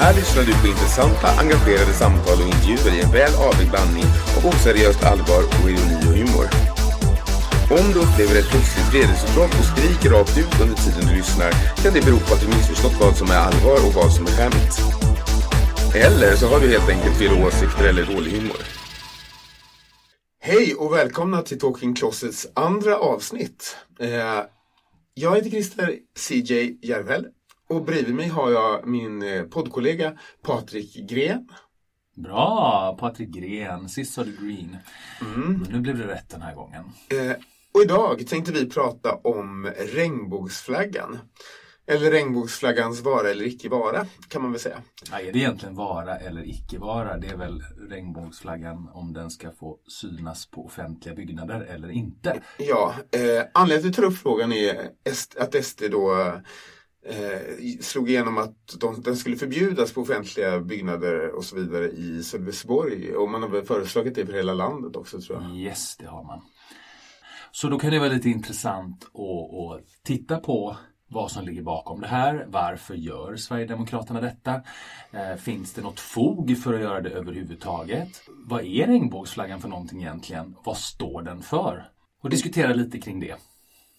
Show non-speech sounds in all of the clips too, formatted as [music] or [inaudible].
Här lyssnar du på intressanta, engagerade samtal och intervjuer i en väl avvägd blandning av oseriöst allvar och ironi och humor. Om du upplever ett plötsligt vredesutbrott och skriker rakt ut under tiden du lyssnar kan det bero på att du missförstått vad som är allvar och vad som är skämt. Eller så har du helt enkelt fel åsikter eller dålig humor. Hej och välkomna till Talking Closets andra avsnitt. Eh, jag heter Christer CJ Järvhäll och bredvid mig har jag min eh, poddkollega Patrik Gren. Bra, Patrik Gren. Sist sa du Green. Men nu blev det rätt den här gången. Eh, och idag tänkte vi prata om regnbågsflaggan. Eller regnbågsflaggans vara eller icke vara, kan man väl säga. Ja, är det egentligen vara eller icke vara? Det är väl regnbågsflaggan om den ska få synas på offentliga byggnader eller inte. Ja, eh, anledningen till att ta upp frågan är att SD då eh, slog igenom att de, den skulle förbjudas på offentliga byggnader och så vidare i Sölvesborg. Och man har väl föreslagit det för hela landet också tror jag. Yes, det har man. Så då kan det vara lite intressant att, att titta på vad som ligger bakom det här. Varför gör Sverigedemokraterna detta? Eh, finns det något fog för att göra det överhuvudtaget? Vad är regnbågsflaggan för någonting egentligen? Vad står den för? Och diskutera lite kring det.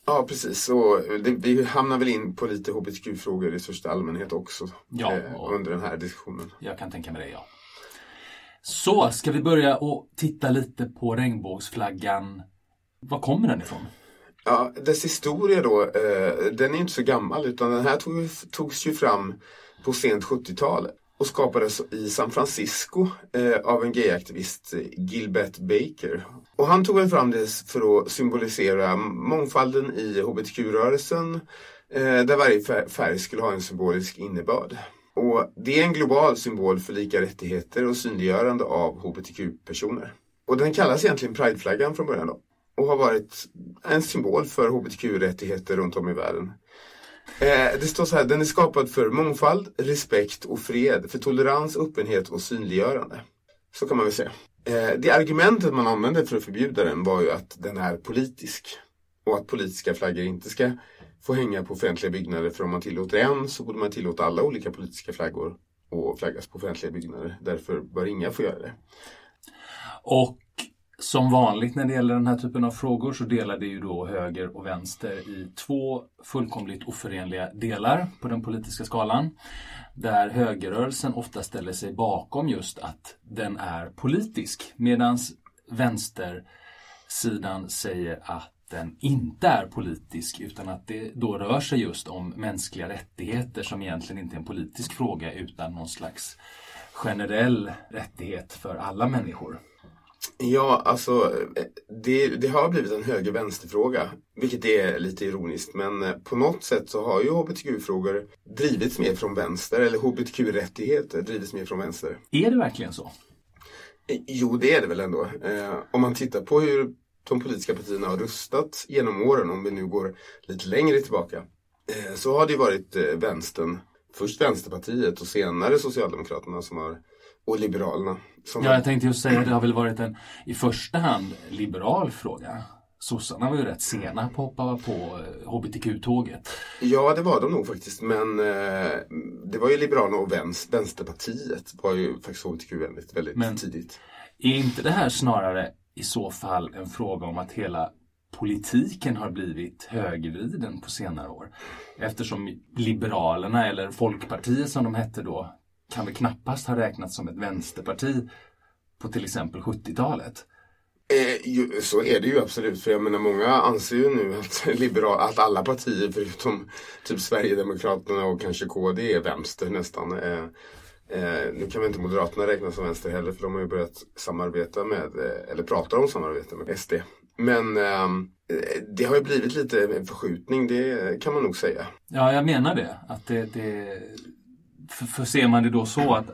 Ja, precis. Och det, vi hamnar väl in på lite hbtq-frågor i största allmänhet också Ja, eh, under den här diskussionen. Jag kan tänka mig det, ja. Så, ska vi börja och titta lite på regnbågsflaggan. Var kommer den ifrån? Ja, dess historia då, eh, den är inte så gammal utan den här tog, togs ju fram på sent 70-tal och skapades i San Francisco eh, av en gayaktivist, Gilbert Baker. Och han tog väl fram det för att symbolisera mångfalden i hbtq-rörelsen eh, där varje färg skulle ha en symbolisk innebörd. Och det är en global symbol för lika rättigheter och synliggörande av hbtq-personer. Och den kallas egentligen prideflaggan från början då och har varit en symbol för hbtq-rättigheter runt om i världen. Eh, det står så här, den är skapad för mångfald, respekt och fred, för tolerans, öppenhet och synliggörande. Så kan man väl säga. Eh, det argumentet man använde för att förbjuda den var ju att den är politisk. Och att politiska flaggor inte ska få hänga på offentliga byggnader för om man tillåter en så borde man tillåta alla olika politiska flaggor och flaggas på offentliga byggnader. Därför bör inga få göra det. Och som vanligt när det gäller den här typen av frågor så delar det ju då höger och vänster i två fullkomligt oförenliga delar på den politiska skalan. Där högerrörelsen ofta ställer sig bakom just att den är politisk medan vänstersidan säger att den inte är politisk utan att det då rör sig just om mänskliga rättigheter som egentligen inte är en politisk fråga utan någon slags generell rättighet för alla människor. Ja, alltså det, det har blivit en höger-vänster-fråga, vilket är lite ironiskt. Men eh, på något sätt så har ju hbtq-frågor drivits mer från vänster, eller hbtq-rättigheter drivits mer från vänster. Är det verkligen så? Eh, Jo, det är det väl ändå. Eh, om man tittar på hur de politiska partierna har röstat genom åren, om vi nu går lite längre tillbaka, eh, så har det varit eh, vänstern, först Vänsterpartiet och senare Socialdemokraterna som har, och Liberalerna. Ja, jag tänkte just säga att det har väl varit en i första hand liberal fråga. Sossarna var ju rätt sena på att hoppa på eh, hbtq-tåget. Ja, det var de nog faktiskt. Men eh, det var ju Liberalerna och vänster, Vänsterpartiet var ju faktiskt hbtq-vänligt väldigt Men- tidigt. Är inte det här snarare i så fall en fråga om att hela politiken har blivit högervriden på senare år? Eftersom Liberalerna, eller Folkpartiet som de hette då, kan väl knappast ha räknats som ett vänsterparti på till exempel 70-talet. Eh, så är det ju absolut. För jag menar många anser ju nu att, [laughs] liberal, att alla partier förutom typ Sverigedemokraterna och kanske KD är vänster nästan. Eh, eh, nu kan väl inte Moderaterna räknas som vänster heller för de har ju börjat samarbeta med, eh, eller pratar om samarbete med SD. Men ehm, eh, det har ju blivit lite förskjutning, det kan man nog säga. Ja, jag menar det. Att det, det för, för ser man det då så att,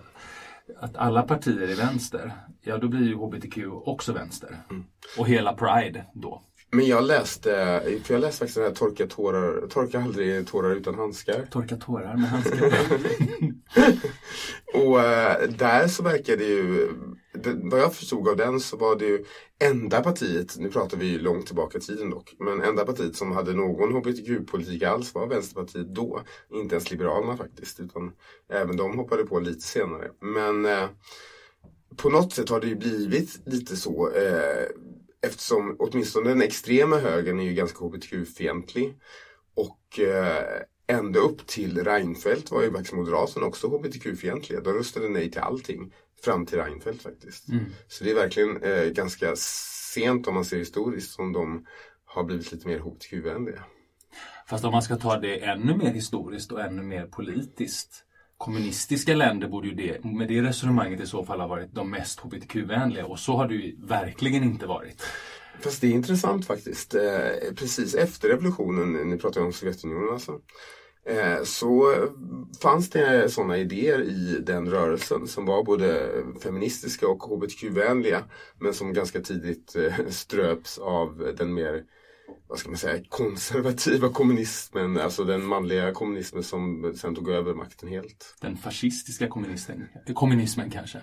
att alla partier är vänster, ja då blir ju HBTQ också vänster. Och hela Pride då. Men jag läste, för jag läste faktiskt den här Torka, tårar, torka aldrig tårar utan handskar. Torka tårar med handskar. [laughs] Och eh, där så verkar det ju, vad jag förstod av den så var det ju enda partiet, nu pratar vi ju långt tillbaka i tiden dock, men enda partiet som hade någon hbtq-politik alls var Vänsterpartiet då. Inte ens Liberalerna faktiskt, utan även de hoppade på lite senare. Men eh, på något sätt har det ju blivit lite så. Eh, eftersom åtminstone den extrema högern är ju ganska hbtq-fientlig. Och eh, ända upp till Reinfeldt var ju faktiskt Moderaterna också hbtq-fientliga. De röstade nej till allting. Fram till Reinfeldt faktiskt. Så det är verkligen eh, ganska sent om man ser historiskt som de har blivit lite mer hbtq-vänliga. Fast om man ska ta det ännu mer historiskt och ännu mer politiskt. Kommunistiska länder borde ju det, med det resonemanget i så fall ha varit de mest hbtq-vänliga och så har det ju verkligen inte varit. Fast det är intressant faktiskt. Eh, precis efter revolutionen, ni pratar ju om Sovjetunionen alltså. Eh, så fanns det sådana idéer i den rörelsen som var både feministiska och hbtq-vänliga. Men som ganska tidigt eh, ströps av den mer vad ska man säga, konservativa kommunismen, alltså den manliga kommunismen som sen tog över makten helt. Den fascistiska kommunisten, kommunismen kanske.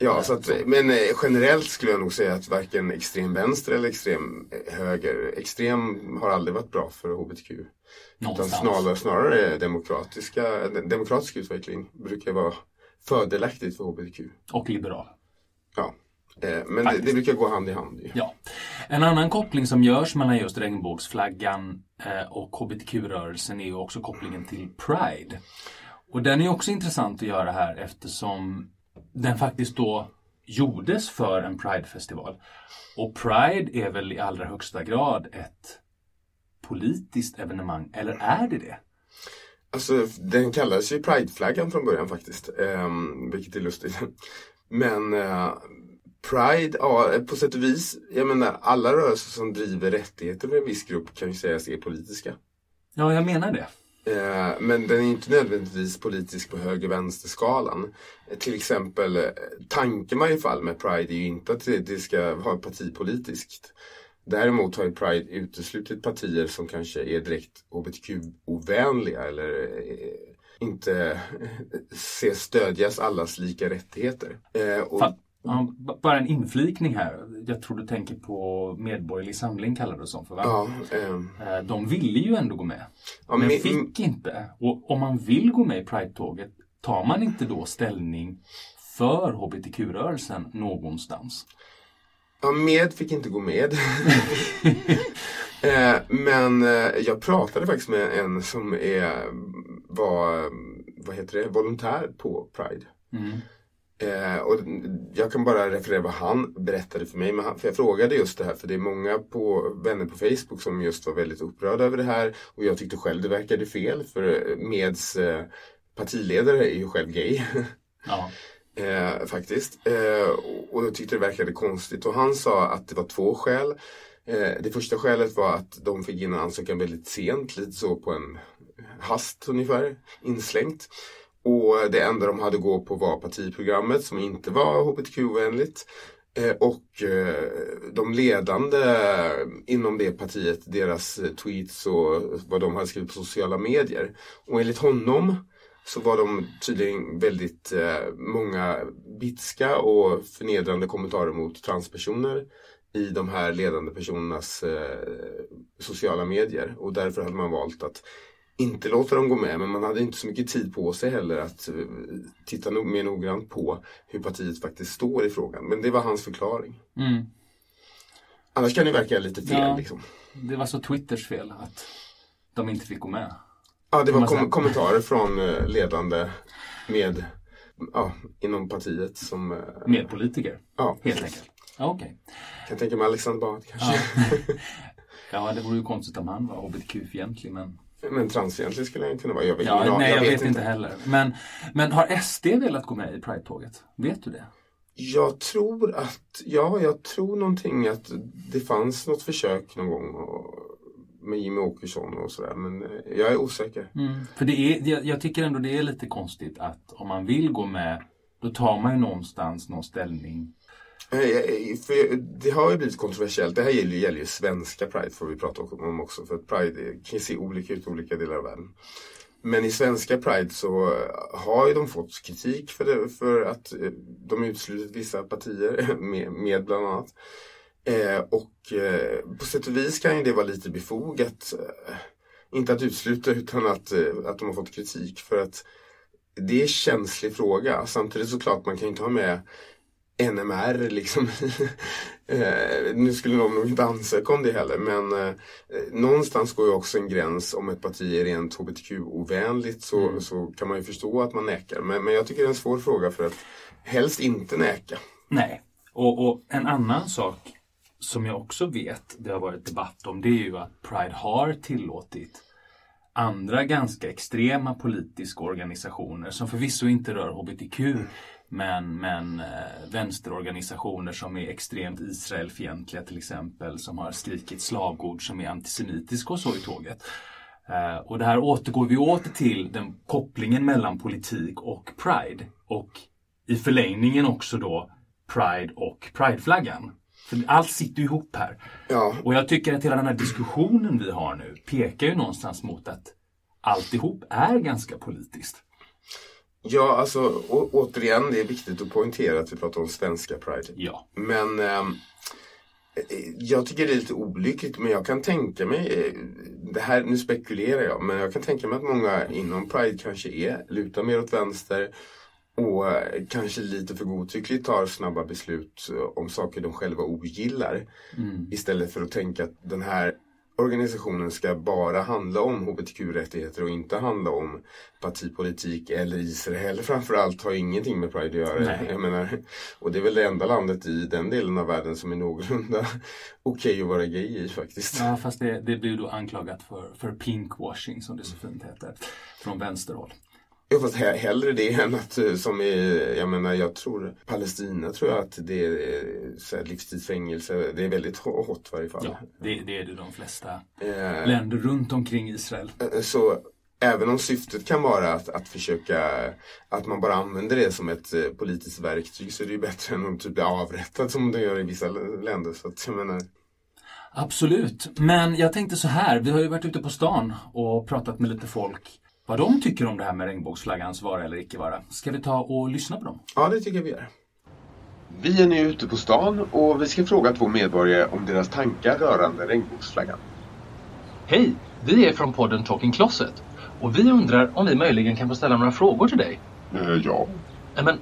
Ja, så att, men eh, generellt skulle jag nog säga att varken extrem vänster eller extrem eh, höger, extrem har aldrig varit bra för hbtq. Utan snarare, snarare demokratiska, demokratisk utveckling brukar vara fördelaktigt för hbtq. Och liberal. Ja. Eh, Men det, det brukar gå hand i hand. ju. Ja. En annan koppling som görs mellan just regnbågsflaggan eh, och hbtq-rörelsen är ju också kopplingen till Pride. Och den är också intressant att göra här eftersom den faktiskt då gjordes för en Pride-festival. Och Pride är väl i allra högsta grad ett politiskt evenemang, eller är det det? Alltså, den kallades ju Prideflaggan från början faktiskt. Um, vilket är lustigt. [laughs] Men eh, Pride, ja på sätt och vis, jag menar alla rörelser som driver rättigheter för en viss grupp kan ju sägas är politiska. Ja, jag menar det. Eh, Men den är inte nödvändigtvis politisk på höger-vänster-skalan. Till exempel, eh, tanken i varje fall med Pride är ju inte att det ska vara partipolitiskt. Däremot har ju Pride uteslutit partier som kanske är direkt hbtq-ovänliga eller eh, inte ser stödjas allas lika rättigheter. Och, ja, bara en inflikning här. Jag tror du tänker på Medborgerlig Samling kallades det som för va? ja, ehm, Eh, De ville ju ändå gå med. Ja, men men- fick inte. Och om man vill gå med i Pride-tåget, tar man inte då ställning för hbtq-rörelsen någonstans? Ja, med fick inte gå med. [laughs] eh, men eh, jag pratade faktiskt med en som är, var, vad heter det, volontär på Pride. Mm. Eh, och jag kan bara referera vad han berättade för mig. Men han, för jag frågade just det här, för det är många på, vänner på Facebook som just var väldigt upprörda över det här. Och jag tyckte själv det verkade fel, för Meds eh, partiledare är ju själv gay. Ja. [laughs] Eh, faktiskt. Eh, och- och jag tyckte det verkade konstigt. Och han sa att det var två skäl. Eh, det första skälet var att de fick in en ansökan väldigt sent, lite så på en hast ungefär, inslängt. Och det enda de hade att gå på var partiprogrammet som inte var hbtq-vänligt. Eh, och eh, de ledande inom det partiet, deras tweets och vad de hade skrivit på sociala medier. Och enligt honom så var de tydligen väldigt eh, många bitska och förnedrande kommentarer mot transpersoner i de här ledande personernas sociala medier. Och därför hade man valt att inte låta dem gå med, men man hade inte så mycket tid på sig heller att eh, titta no- mer noggrant på hur partiet faktiskt står i frågan. Men det var hans förklaring. Mm. Annars kan det verka lite fel. Ja. Liksom. Det var så Twitters fel att de inte fick gå med. Ja, det var kom- kommentarer från eh, ledande med, ja, inom partiet som... eh, Med politiker, Ja, helt enkelt. Ja, Okej. kan tänka mig Alexander Bard kanske. Ja. [laughs] ja, det vore ju konstigt om han var hbtq-fientlig, men... Men transfientlig skulle han kunna vara. Jag vet, Ja, ingen nej, aning. jag, vet inte heller. Men, men har SD velat gå med i Pride-tåget? Vet du det? Jag tror att, ja, jag tror någonting att det fanns något försök någon gång. Och, med Jimmy Åkesson och sådär. Men eh, jag är osäker. Mm. För det är, jag, jag tycker ändå det är lite konstigt att om man vill gå med då tar man ju någonstans någon ställning. Eh, eh, eh, för det har ju blivit kontroversiellt. Det här gäller, gäller ju svenska Pride får vi prata om också. För Pride kan se olika ut i olika delar av världen. Men i svenska Pride så har ju de fått kritik för, det, för att de uteslutit vissa partier [laughs] med, med bland annat. Eh, och eh, på sätt och vis kan ju det vara lite befogat. Eh, inte att utesluta utan att, att de har fått kritik för att det är en känslig fråga. Samtidigt såklart man kan inte ha med NMR liksom. [laughs] eh, nu skulle någon nog inte ansöka om det heller men eh, någonstans går ju också en gräns om ett parti är rent hbtq-ovänligt så, mm. så kan man ju förstå att man nekar. Men, men jag tycker det är en svår fråga för att helst inte neka. Nej, och, och en annan sak som jag också vet det har varit debatt om det är ju att Pride har tillåtit andra ganska extrema politiska organisationer som förvisso inte rör HBTQ men, men eh, vänsterorganisationer som är extremt Israelfientliga till exempel som har skrikit slagord som är antisemitiska och så i tåget. Eh, och det här återgår vi åter till den kopplingen mellan politik och Pride och i förlängningen också då Pride och Prideflaggan. För allt sitter ihop här. Ja. Och jag tycker att hela den här diskussionen vi har nu pekar ju någonstans mot att alltihop är ganska politiskt. Ja, alltså å, återigen, det är viktigt att poängtera att vi pratar om svenska Pride. Ja. Men eh, jag tycker det är lite olyckligt, men jag kan tänka mig, eh, det här, nu spekulerar jag, men jag kan tänka mig att många inom Pride kanske är, lutar mer åt vänster och kanske lite för godtyckligt tar snabba beslut om saker de själva ogillar. Mm. Istället för att tänka att den här organisationen ska bara handla om hbtq-rättigheter och inte handla om partipolitik eller Israel framförallt har ingenting med Pride att göra. Jag menar, och det är väl det enda landet i den delen av världen som är någorlunda [laughs] okej okay att vara gay i faktiskt. Ja fast det, det blir då anklagat för, för pinkwashing som det så fint heter från vänsterhåll. Ja fast hellre det än att eh, som i, jag menar jag tror Palestina tror jag att det är så här, livstidsfängelse. Det är väldigt hot i varje fall. Ja, det, det är det de flesta eh, länder runt omkring Israel. Eh, så även om syftet kan vara att, att försöka att man bara använder det som ett eh, politiskt verktyg så är det ju bättre än att typ bli avrättad som de gör i vissa länder. Så att, jag menar, Absolut, men jag tänkte så här. Vi har ju varit ute på stan och pratat med lite folk vad de tycker om det här med regnbågsflaggans vara eller icke vara. Ska vi ta och lyssna på dem? Ja, det tycker jag vi gör. Vi är nu ute på stan och vi ska fråga två medborgare om deras tankar rörande regnbågsflaggan. Hej! Vi är från podden Talking Closet och vi undrar om vi möjligen kan få ställa några frågor till dig. Eh, ja. Men,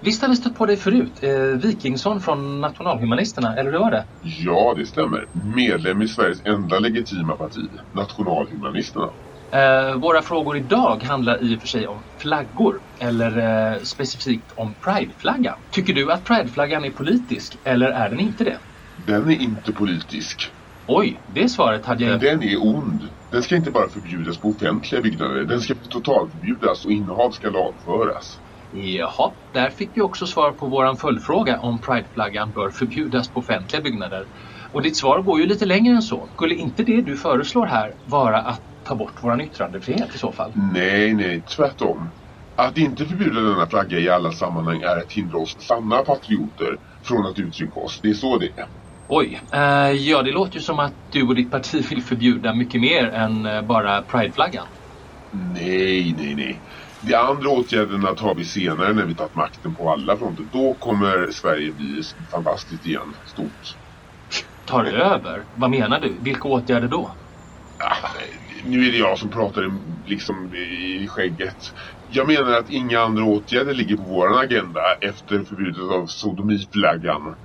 visst har vi stött på dig förut? Eh, Wikingsson från Nationalhumanisterna, eller hur var det? Ja, det stämmer. Medlem i Sveriges enda legitima parti, Nationalhumanisterna. Eh, våra frågor idag handlar i och för sig om flaggor eller eh, specifikt om prideflaggan. Tycker du att prideflaggan är politisk eller är den inte det? Den är inte politisk. Oj, det svaret hade jag... Men den är ond. Den ska inte bara förbjudas på offentliga byggnader. Den ska totalförbjudas och innehav ska lagföras. Jaha, där fick vi också svar på våran följdfråga om prideflaggan bör förbjudas på offentliga byggnader. Och ditt svar går ju lite längre än så. Skulle inte det du föreslår här vara att ta bort vår yttrandefrihet i så fall? Nej, nej, tvärtom. Att inte förbjuda denna flagga i alla sammanhang är att hindra oss sanna patrioter från att uttrycka oss. Det är så det är. Oj, uh, ja det låter ju som att du och ditt parti vill förbjuda mycket mer än uh, bara prideflaggan. Nej, nej, nej. De andra åtgärderna tar vi senare när vi tagit makten på alla fronter. Då kommer Sverige bli fantastiskt igen, stort. Tar över? Vad menar du? Vilka åtgärder då? Ah, nu är det jag som pratar liksom i skägget. Jag menar att inga andra åtgärder ligger på vår agenda efter förbudet av sodomiflaggan.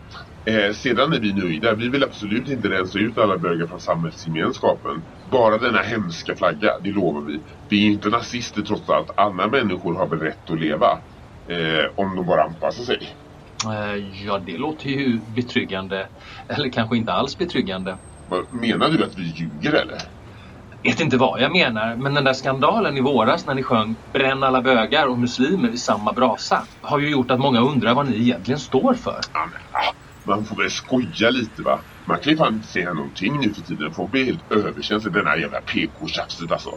Eh, sedan är vi nöjda. Vi vill absolut inte rensa ut alla bögar från samhällsgemenskapen. Bara denna hemska flagga, det lovar vi. Vi är inte nazister trots allt. Alla människor har väl rätt att leva. Eh, om de bara anpassar sig. Eh, ja, det låter ju betryggande. Eller kanske inte alls betryggande. Menar du att vi ljuger eller? Vet inte vad jag menar, men den där skandalen i våras när ni sjöng Bränn alla bögar och muslimer i samma brasa har ju gjort att många undrar vad ni egentligen står för. Ja, men, ja, man får väl skoja lite va. Man kan ju fan inte säga någonting nu för tiden. Folk blir helt överkänsliga. Den här jävla PK-tjafset alltså.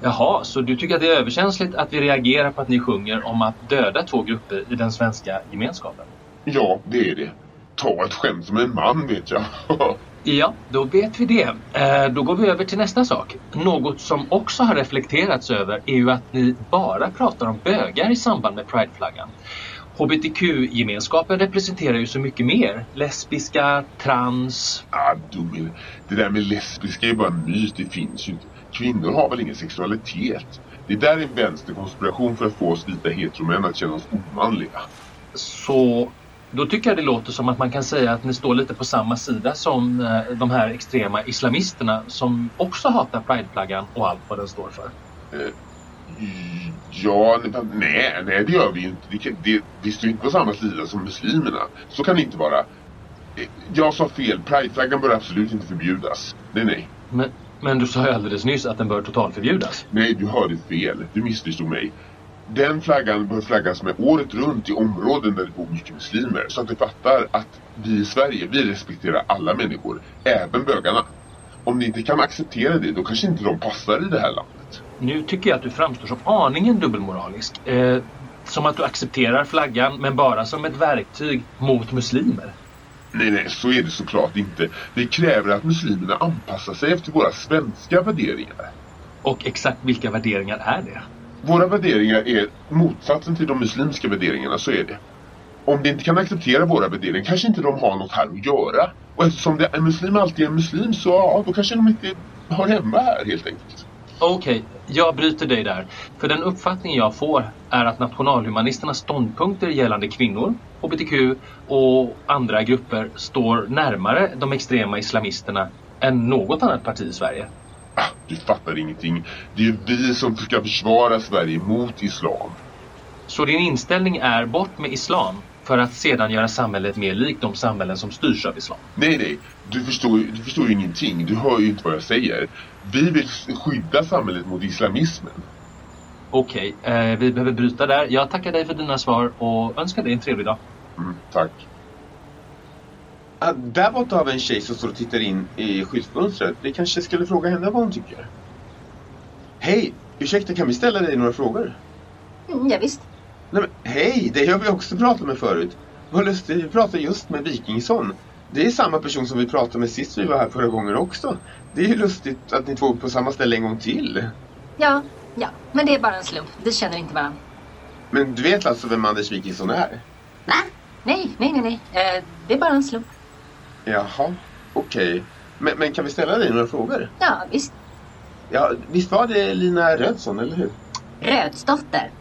Jaha, så du tycker att det är överkänsligt att vi reagerar på att ni sjunger om att döda två grupper i den svenska gemenskapen? Ja, det är det. Ta ett skämt som en man vet jag. [laughs] Ja, då vet vi det. Eh, då går vi över till nästa sak. Något som också har reflekterats över är ju att ni bara pratar om bögar i samband med prideflaggan. HBTQ-gemenskapen representerar ju så mycket mer. Lesbiska, trans... ah, dummel. Det där med lesbiska är bara en myt. Det finns ju inte. Kvinnor har väl ingen sexualitet? Det där är en vänsterkonspiration för att få oss vita heteromän att känna oss omanliga. Så då tycker jag det låter som att man kan säga att ni står lite på samma sida som eh, de här extrema islamisterna som också hatar prideflaggan och allt vad den står för. Eh, Ja, nej, nej det gör vi inte. Det, kan- det, vi står inte på samma sida som muslimerna. Så kan det inte vara. Eh, Jag sa fel. Prideflaggan bör absolut inte förbjudas. Nej, nej. Men, men du sa ju alldeles nyss att den bör totalförbjudas. Nej, du hörde fel. Du missförstod mig. Den flaggan bör flaggas med året runt i områden där det bor mycket muslimer. Så att du fattar att vi i Sverige, vi respekterar alla människor. Även bögarna. Om ni inte kan acceptera det, då kanske inte de passar i det här landet. Nu tycker jag att du framstår som aningen dubbelmoralisk. Eh, som att du accepterar flaggan men bara som ett verktyg mot muslimer. Nej, nej, så är det såklart inte. Vi kräver att muslimerna anpassar sig efter våra svenska värderingar. Och exakt vilka värderingar är det? Våra värderingar är motsatsen till de muslimska värderingarna, så är det. Om de inte kan acceptera våra värderingar kanske inte de har något här att göra. Och eftersom det, en muslim alltid är en muslim så ja, då kanske de inte hör hemma här helt enkelt. Okej, jag bryter dig där. För den uppfattning jag får är att nationalhumanisternas ståndpunkter gällande kvinnor, HBTQ och andra grupper står närmare de extrema islamisterna än något annat parti i Sverige. Du fattar ingenting. Det är vi som ska försvara Sverige mot islam. Så din inställning är bort med islam för att sedan göra samhället mer likt de samhällen som styrs av islam. Nej, nej. Du förstår, du förstår ju ingenting. Du hör ju inte vad jag säger. Vi vill skydda samhället mot islamismen. Okej, eh, vi behöver bryta där. Jag tackar dig för dina svar och önskar dig en trevlig dag. Mm, tack. Där borta har vi en tjej som står och tittar in i skyltfönstret. Vi kanske skulle fråga henne vad hon tycker. Hej! Ursäkta, kan vi ställa dig några frågor? Mm, ja, visst. Nej, men, hej! Det har vi också pratat med förut. Vad lustigt, vi pratade just med Wikingsson. Det är samma person som vi pratade med sist vi var här förra gången också. Det är ju lustigt att ni två är på samma ställe en gång till. Ja, ja. Men det är bara en slump. Vi känner inte varandra. Men du vet alltså vem Anders Wikingsson är? Va? Nej, nej, nej, nej. Eh, det är bara en slump. Jaha, okej. Men, men kan vi ställa dig några frågor? Ja, visst. Ja, visst var det Lina Rödsson, eller hur? Rödsdotter.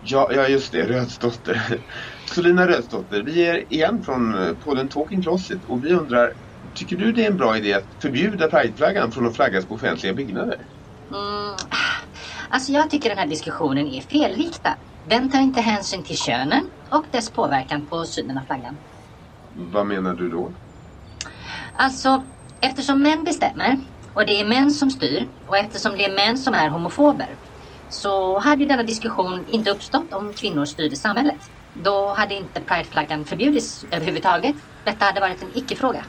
Ja, ja just det, Rödsdotter. [laughs] Så Lina Rödsdotter, vi är igen från eh, podden Talking Closet och vi undrar, tycker du det är en bra idé att förbjuda prideflaggan från att flaggas på offentliga byggnader? Mm. Alltså jag tycker den här diskussionen är felriktad. Den tar inte hänsyn till könen och dess påverkan på synen av flaggan. Vad menar du då? Alltså, eftersom män bestämmer och det är män som styr och eftersom det är män som är homofober så hade ju denna diskussion inte uppstått om kvinnor styrde samhället. Då hade inte prideflaggan förbjudits överhuvudtaget. Detta hade varit en icke-fråga.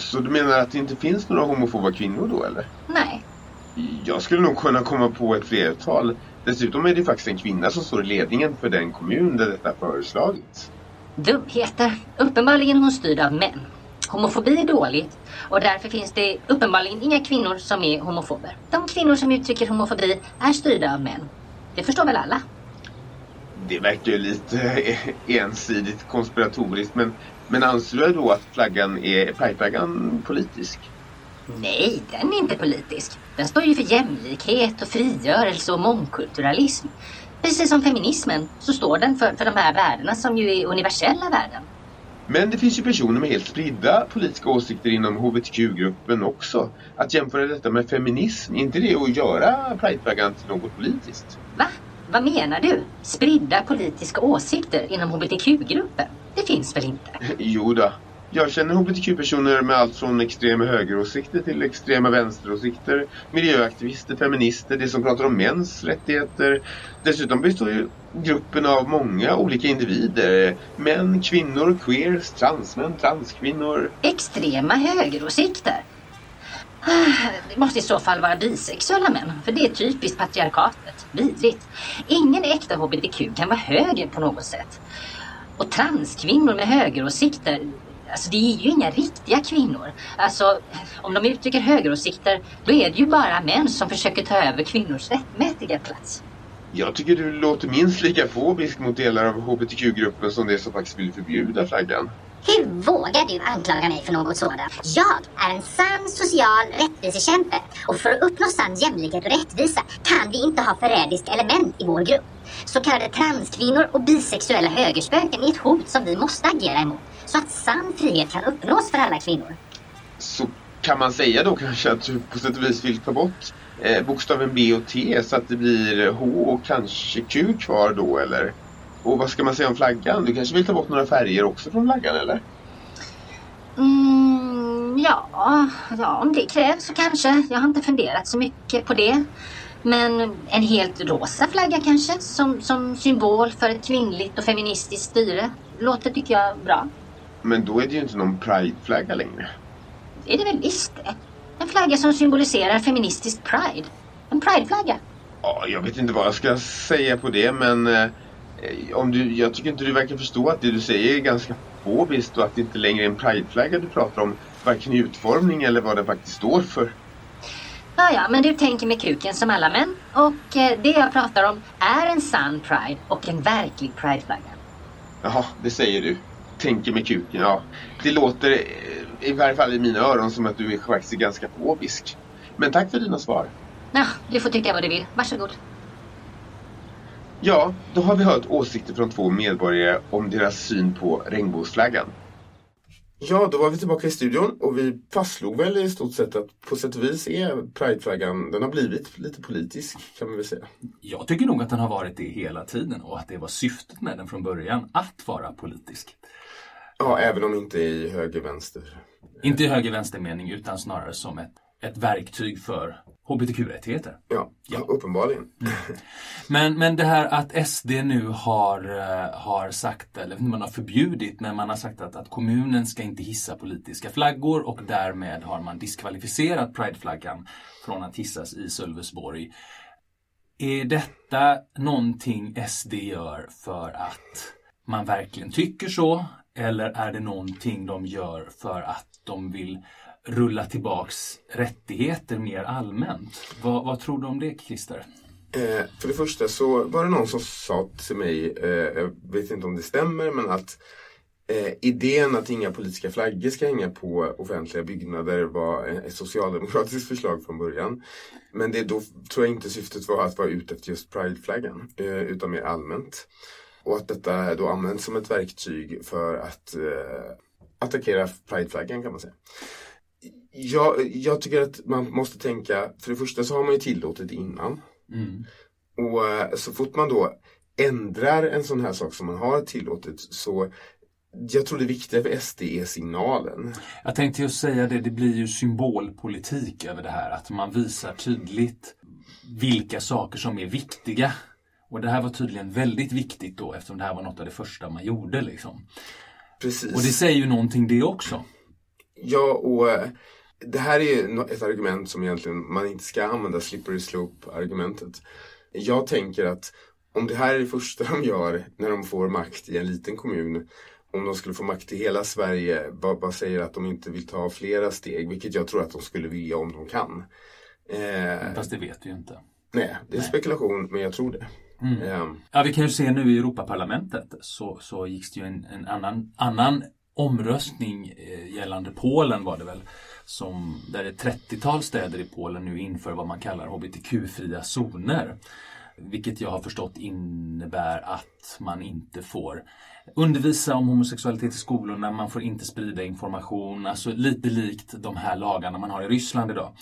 Så du menar att det inte finns några homofoba kvinnor då, eller? Nej. Jag skulle nog kunna komma på ett flertal. Dessutom är det faktiskt en kvinna som står i ledningen för den kommun där detta föreslagits. Dumheter. Uppenbarligen hon styrd av män. Homofobi är dåligt och därför finns det uppenbarligen inga kvinnor som är homofober. De kvinnor som uttrycker homofobi är styrda av män. Det förstår väl alla? Det verkar ju lite ensidigt konspiratoriskt men, men anser du då att flaggan är, prideflaggan politisk? Nej, den är inte politisk. Den står ju för jämlikhet och frigörelse och mångkulturalism. Precis som feminismen så står den för, för de här värdena som ju är universella värden. Men det finns ju personer med helt spridda politiska åsikter inom HBTQ-gruppen också. Att jämföra detta med feminism, är inte det att göra prideflaggan till något politiskt? Va? Vad menar du? Spridda politiska åsikter inom hbtq-gruppen? Det finns väl inte? [laughs] Jo då. Jag känner hbtq-personer med allt från extrema högeråsikter till extrema vänsteråsikter, miljöaktivister, feminister, de som pratar om mäns rättigheter. Dessutom består ju gruppen av många olika individer. Män, kvinnor, queers, transmän, transkvinnor. Extrema högeråsikter? Ah, det måste i så fall vara bisexuella män, för det är typiskt patriarkatet. Vidrigt. Ingen äkta hbtq kan vara höger på något sätt. Och transkvinnor med högeråsikter, alltså det är ju inga riktiga kvinnor. Alltså, om de uttrycker högeråsikter, då är det ju bara män som försöker ta över kvinnors rättmätiga plats. Jag tycker du låter minst lika fobisk mot delar av hbtq-gruppen som det som faktiskt vill förbjuda flaggan. Hur vågar du anklaga mig för något sådant? Jag är en sann social rättvisekämpe och för att uppnå sann jämlikhet och rättvisa kan vi inte ha förrädiska element i vår grupp. Så kallade transkvinnor och bisexuella högerspöken är ett hot som vi måste agera emot så att sann frihet kan uppnås för alla kvinnor. Så kan man säga då kanske att du på sätt och vis vill ta bort bokstaven B och T så att det blir H och kanske Q kvar då eller? Och vad ska man säga om flaggan? Du kanske vill ta bort några färger också från flaggan eller? Mm, ja, ja, om det krävs så kanske. Jag har inte funderat så mycket på det. Men en helt rosa flagga kanske, som, som symbol för ett kvinnligt och feministiskt styre, låter tycker jag bra. Men då är det ju inte någon prideflagga längre. Det är det väl visst det. En flagga som symboliserar feministisk pride. En prideflagga. Ja, jag vet inte vad jag ska säga på det men eh, om du, jag tycker inte du verkar förstå att det du säger är ganska fobiskt och att det inte längre är en prideflagga du pratar om varken i utformning eller vad den faktiskt står för. Ja, ja, men du tänker med kuken som alla män. Och eh, det jag pratar om är en sann pride och en verklig prideflagga. Jaha, det säger du. Tänker med kuken, ja. Det låter, eh, i varje fall i mina öron, som att du är faktiskt ganska fobisk. Men tack för dina svar. Ja, du får tycka vad du vill. Varsågod. Ja, då har vi hört åsikter från två medborgare om deras syn på regnbågsflaggan. Ja, då var vi tillbaka i studion och vi fastslog väl i stort sett att på sätt och vis är prideflaggan, den har blivit lite politisk kan man väl säga. Jag tycker nog att den har varit det hela tiden och att det var syftet med den från början, att vara politisk. Ja, även om inte i höger-vänster. Inte i höger-vänster-mening utan snarare som ett, ett verktyg för hbtq-rättigheter. Ja, ja. uppenbarligen. Men, men det här att SD nu har, eh, har sagt, eller man har förbjudit, men man har sagt att, att kommunen ska inte hissa politiska flaggor och därmed har man diskvalificerat prideflaggan från att hissas i Sölvesborg. Är detta någonting SD gör för att man verkligen tycker så? Eller är det någonting de gör för att de vill rulla tillbaks rättigheter mer allmänt? Vad, vad tror du om det, Christer? Eh, för det första så var det någon som sa till mig, eh, jag vet inte om det stämmer, men att eh, idén att inga politiska flaggor ska hänga på offentliga byggnader var ett socialdemokratiskt [laughs] förslag från början. Men det, då tror jag inte syftet var att vara ute efter just prideflaggan, eh, utan mer allmänt. Och att detta då används som ett verktyg för att eh, attackera prideflaggan kan man säga. Jag, jag tycker att man måste tänka, för det första så har man ju tillåtit innan. Mm. Och eh, så fort man då ändrar en sån här sak som man har tillåtit så jag tror det viktiga för SD är signalen. Jag tänkte just säga det, det blir ju symbolpolitik över det här. Att man visar tydligt vilka saker som är viktiga. Och det här var tydligen väldigt viktigt då eftersom det här var något av det första man gjorde. Liksom. Precis. Och det säger ju någonting det också. Ja, och eh, det här är ett argument som egentligen man inte ska använda slippery slope-argumentet. Jag tänker att om det här är det första [laughs] de gör när de får makt i en liten kommun om de skulle få makt i hela Sverige, vad, vad säger att de inte vill ta flera steg, vilket jag tror att de skulle vilja om de kan. Eh, Fast det vet vi ju inte. Nej, det är nej. spekulation, men jag tror det. Mm. Eh. Ja, vi kan ju se nu i Europaparlamentet så, så gick det ju en, en annan, annan omröstning eh, gällande Polen var det väl. Som, där ett 30-tal städer i Polen nu inför vad man kallar hbtq-fria zoner. Vilket jag har förstått innebär att man inte får undervisa om homosexualitet i skolorna, man får inte sprida information, alltså lite likt de här lagarna man har i Ryssland idag.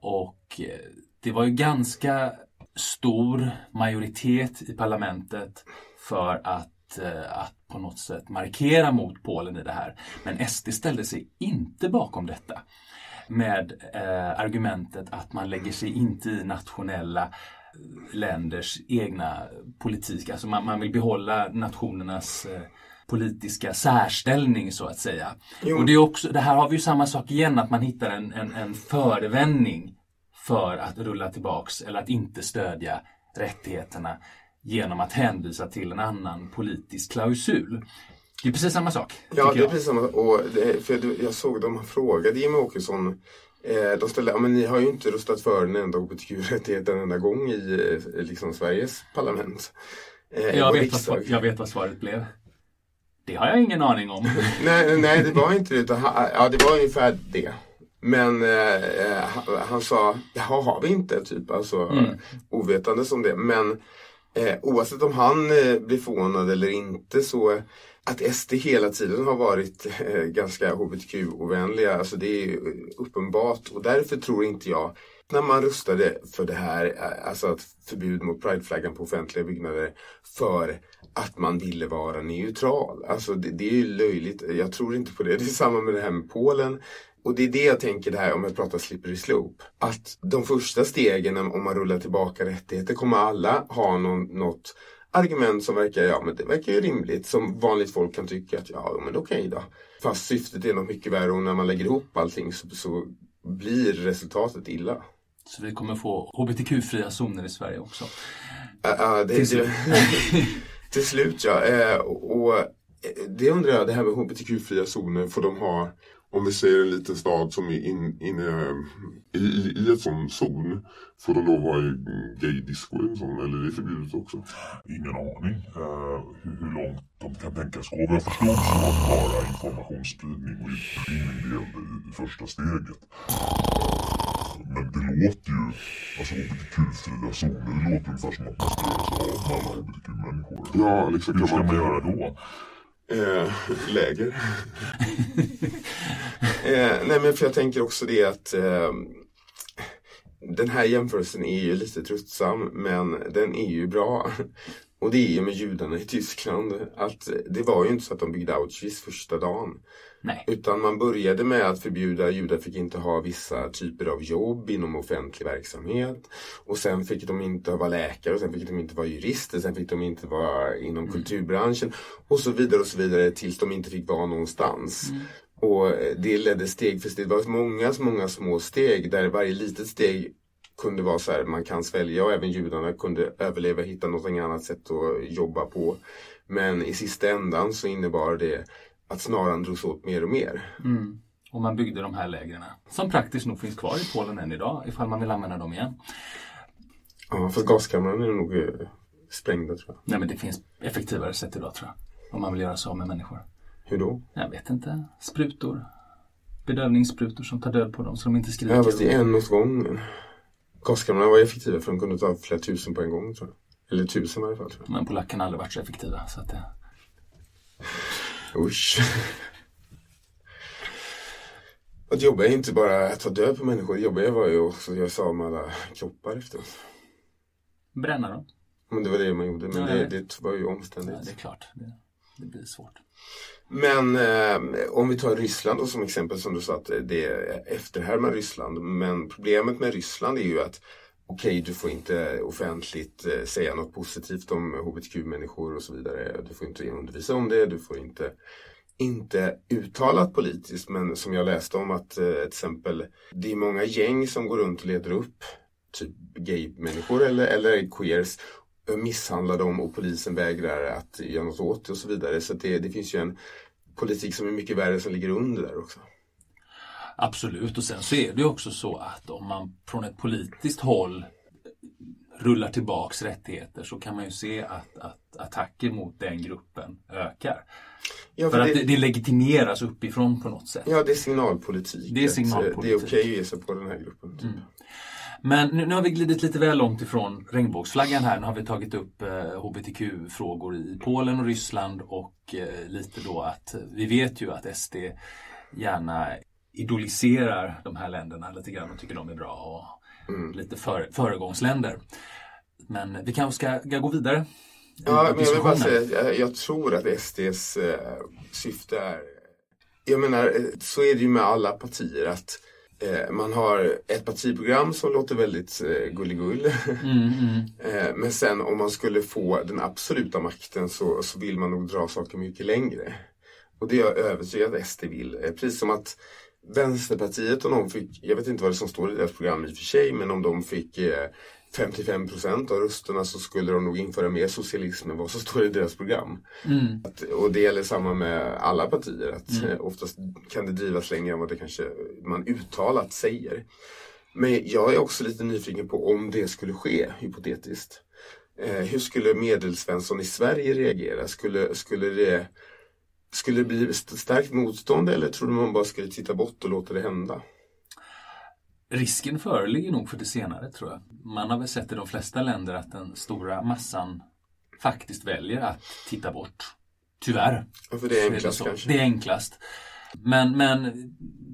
Och eh, det var ju ganska stor majoritet i parlamentet för att att, eh, att på något sätt markera mot Polen i det här. Men SD ställde sig inte bakom detta med eh, argumentet att man lägger sig inte i nationella eh, länders egna politik. Alltså man, man vill behålla nationernas eh, politiska särställning så att säga. Jo. Och det, är också, det här har vi ju samma sak igen, att man hittar en, en, en förevändning för att rulla tillbaks eller att inte stödja rättigheterna genom att hänvisa till en annan politisk klausul. Det är precis samma sak. Ja, det är jag. precis samma. Och det, för jag- såg de frågade Jimmie Åkesson. Eh, de ställde, men ni har ju inte röstat för en enda hbtq-rättighet en enda gång i eh, liksom, Sveriges parlament. Eh, Jag vet, vad jag vet vad svaret blev. Det har jag ingen aning om. [laughs] Nej, nej, det var inte det. Utan, ja, det var ungefär det. Men eh, eh, han, sa, jaha, har vi inte? Typ, alltså Mm. ovetandes om det. Men eh, oavsett om han eh, blir förvånad eller inte så att SD hela tiden har varit eh, ganska hbtq-ovänliga, alltså det är uppenbart. Och därför tror inte jag, när man röstade för det här, eh, alltså att förbud mot prideflaggan på offentliga byggnader, för att man ville vara neutral. Alltså det, det är ju löjligt. Jag tror inte på det. Det är samma med det här med Polen. Och det är det jag tänker det här om jag pratar slippery slope. Att de första stegen om man rullar tillbaka rättigheter kommer alla ha någon, något argument som verkar, ja men det verkar ju rimligt. Som vanligt folk kan tycka att ja men okej då. Fast syftet är något mycket värre och när man lägger ihop allting så, så blir resultatet illa. Så vi kommer få hbtq-fria zoner i Sverige också. Ja, ja, det, Till slut. [laughs] till slut ja. Och, och eh, det undrar jag, det här med hbtq-fria zoner, får de ha Om vi säger en liten stad som är in, inne i, i, i ett sån zon. Får de då vara gaydisco i en sån eller är det förbjudet också? Ingen aning eh, hur, hur långt de kan tänkas gå. Jag förstod var det bara informationsspridning och utbildning det i, i första steget. Men det låter ju, alltså hbtq-fria zoner, det låter ungefär som att man ska göra sig av med alla hbtq-människor. Ja, liksom Hur ska man- man göra då? Eh, läger. eh, nej men för jag tänker också det att eh, den här jämförelsen är ju lite tröttsam men den är ju bra. Och det är ju med judarna i Tyskland. Att det var ju inte så att de byggde Auschwitz första dagen. Nej. Utan man började med att förbjuda judar fick inte ha vissa typer av jobb inom offentlig verksamhet. Och sen fick de inte vara läkare och sen fick de inte vara jurister. Sen fick de inte vara inom kulturbranschen. Och så vidare och så vidare tills de inte fick vara någonstans. Och eh, det ledde steg för steg. Det var många, många små steg där varje litet steg kunde vara så här, man kan svälja och även judarna kunde överleva, hitta något annat sätt att jobba på. Men i sista ändan så innebar det att snaran drogs åt mer och mer. Mm. Och man byggde de här lägren som praktiskt nog finns kvar i Polen än idag ifall man vill använda dem igen. Ja, fast gaskamrarna är nog eh, sprängda tror jag. Nej men det finns effektivare sätt idag tror jag. Om man vill göra sig av med människor. Hur då? Jag vet inte. Sprutor. Bedövningssprutor som tar död på dem så de inte skriker. Ja, fast det är en åt gången. Gaskamrarna var effektiva för de kunde ta flera tusen på en gång tror jag. Eller tusen i alla fall tror Men polackerna har aldrig varit så effektiva. Så att det... jag. Usch. Att jobba är inte bara att ta död på människor. Det jobbiga var ju också att göra sig av med alla kroppar efteråt. Bränna dem. Men det var det man gjorde. Men Ja, det, jag det var ju Ja, omständigt. det är klart. Det, det blir svårt. Men eh, om vi tar Ryssland då som exempel som du sa att det efterhärmar Ryssland. Men problemet med Ryssland är ju att okej, du får inte offentligt eh, säga något positivt om hbtq-människor och så vidare. Du får inte undervisa om det, du får inte inte uttalat politiskt men som jag läste om att eh, till exempel det är många gäng som går runt och leder upp typ gay-människor eller, eller queers misshandlar dem och polisen vägrar att göra något åt det och så vidare. Så det, det finns ju en politik som är mycket värre som ligger under där också. Absolut, och sen så är det ju också så att om man från ett politiskt håll rullar tillbaks rättigheter så kan man ju se att, att attacker mot den gruppen ökar. Ja, för för att det- det, det legitimeras uppifrån på något sätt. Ja, det är signalpolitik. Det är signalpolitik. Det är okej att ge sig på den här gruppen. Typ. Men nu, nu har vi glidit lite väl långt ifrån regnbågsflaggan här. Nu har vi tagit upp eh, hbtq-frågor i Polen och Ryssland och eh, lite då att eh, vi vet ju att SD gärna idoliserar de här länderna lite grann och tycker de är bra och lite för, föregångsländer. Men vi kanske ska, ska gå vidare Ja, men jag vill bara säga jag, jag tror att SDs eh, syfte är... Jag menar, eh, så är det ju med alla partier att man har ett partiprogram som låter väldigt eh, gulligull. Mm, mm. [laughs] Eh, men sen om man skulle få den absoluta makten så, så vill man nog dra saker mycket längre. Och det är jag övertygad att SD vill. Eh, Precis som att Vänsterpartiet, om de fick, jag vet inte vad det som står i deras program i och för sig, men om de fick eh, 55 procent av rösterna så skulle de nog införa mer socialism än vad som står i deras program. Mm. Att, och det gäller samma med alla partier. Att Mm. eh, Oftast kan det drivas längre än vad det kanske man uttalat säger. Men jag är också lite nyfiken på om det skulle ske, hypotetiskt. Eh, hur skulle medelsvensson i Sverige reagera? Skulle, skulle, det, skulle det bli st- starkt motstånd eller tror du man bara skulle titta bort och låta det hända? Risken föreligger nog för det senare tror jag. Man har väl sett i de flesta länder att den stora massan faktiskt väljer att titta bort. Tyvärr. Ja, för det är enklast så. kanske. Det är enklast. Men, men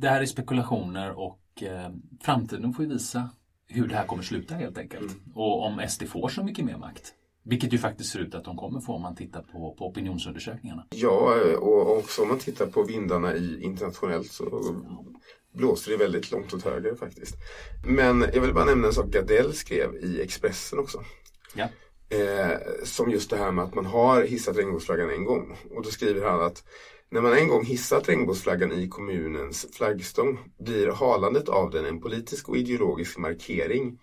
det här är spekulationer och eh, framtiden får ju visa hur det här kommer sluta helt enkelt. Mm. Och om SD får så mycket mer makt. Vilket ju faktiskt ser ut att de kommer få om man tittar på, på opinionsundersökningarna. Ja, och också om man tittar på vindarna i internationellt så blåser det väldigt långt åt höger faktiskt. Men jag vill bara nämna en sak Gardell skrev i Expressen också. Ja. Eh, som just det här med att man har hissat regnbågsflaggan en gång. Och då skriver han att när man en gång hissat regnbågsflaggan i kommunens flaggstång blir halandet av den en politisk och ideologisk markering.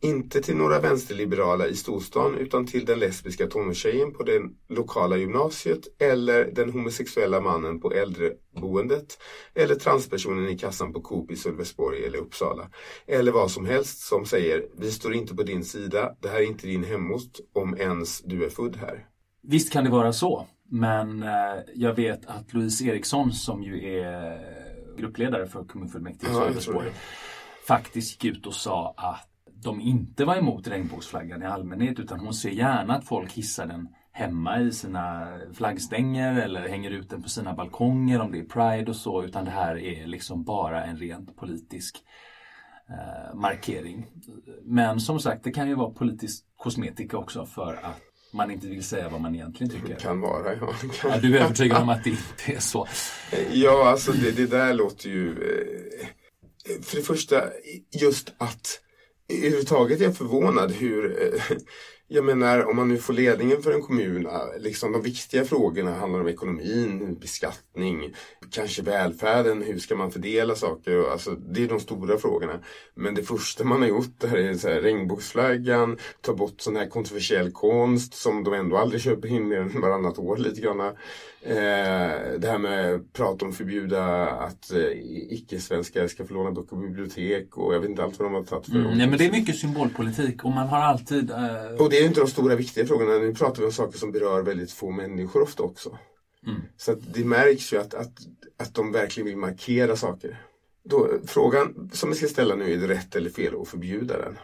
Inte till några vänsterliberala i storstan utan till den lesbiska tonårstjejen på det lokala gymnasiet eller den homosexuella mannen på äldreboendet eller transpersonen i kassan på Coop i Sölvesborg eller Uppsala. Eller vad som helst som säger vi står inte på din sida, det här är inte din hemort om ens du är född här. Visst kan det vara så. Men eh, jag vet att Louise Eriksson som ju är gruppledare för kommunfullmäktige i Ja, Sölvesborg det. faktiskt gick ut och sa att de inte var emot regnbågsflaggan i allmänhet utan hon ser gärna att folk hissar den hemma i sina flaggstänger eller hänger ut den på sina balkonger om det är Pride och så utan det här är liksom bara en rent politisk eh, markering. Men som sagt, det kan ju vara politisk kosmetika också för att man inte vill säga vad man egentligen tycker. Kan vara, ja. Ja, du är övertygad om att det inte är så. Ja, alltså det, det där låter ju... Eh, för det första, just att överhuvudtaget är jag förvånad hur... Eh, jag menar, om man nu får ledningen för en kommun, liksom de viktiga frågorna handlar om ekonomin, beskattning, kanske välfärden, hur ska man fördela saker? Alltså, det är de stora frågorna. Men det första man har gjort där är så här, regnbågsflaggan, ta bort sån här kontroversiell konst som de ändå aldrig köper in mer än varannat år lite grann. Eh, det här med prat om förbjuda att eh, icke-svenskar ska få låna böcker på bibliotek och jag vet inte allt vad de har tagit för Mm, men det är mycket symbolpolitik och man har alltid... Eh, Och det är inte de stora viktiga frågorna. Nu pratar vi om saker som berör väldigt få människor ofta också. Mm. Så det märks ju att, att, att de verkligen vill markera saker. Då, frågan som vi ska ställa nu är det rätt eller fel att förbjuda den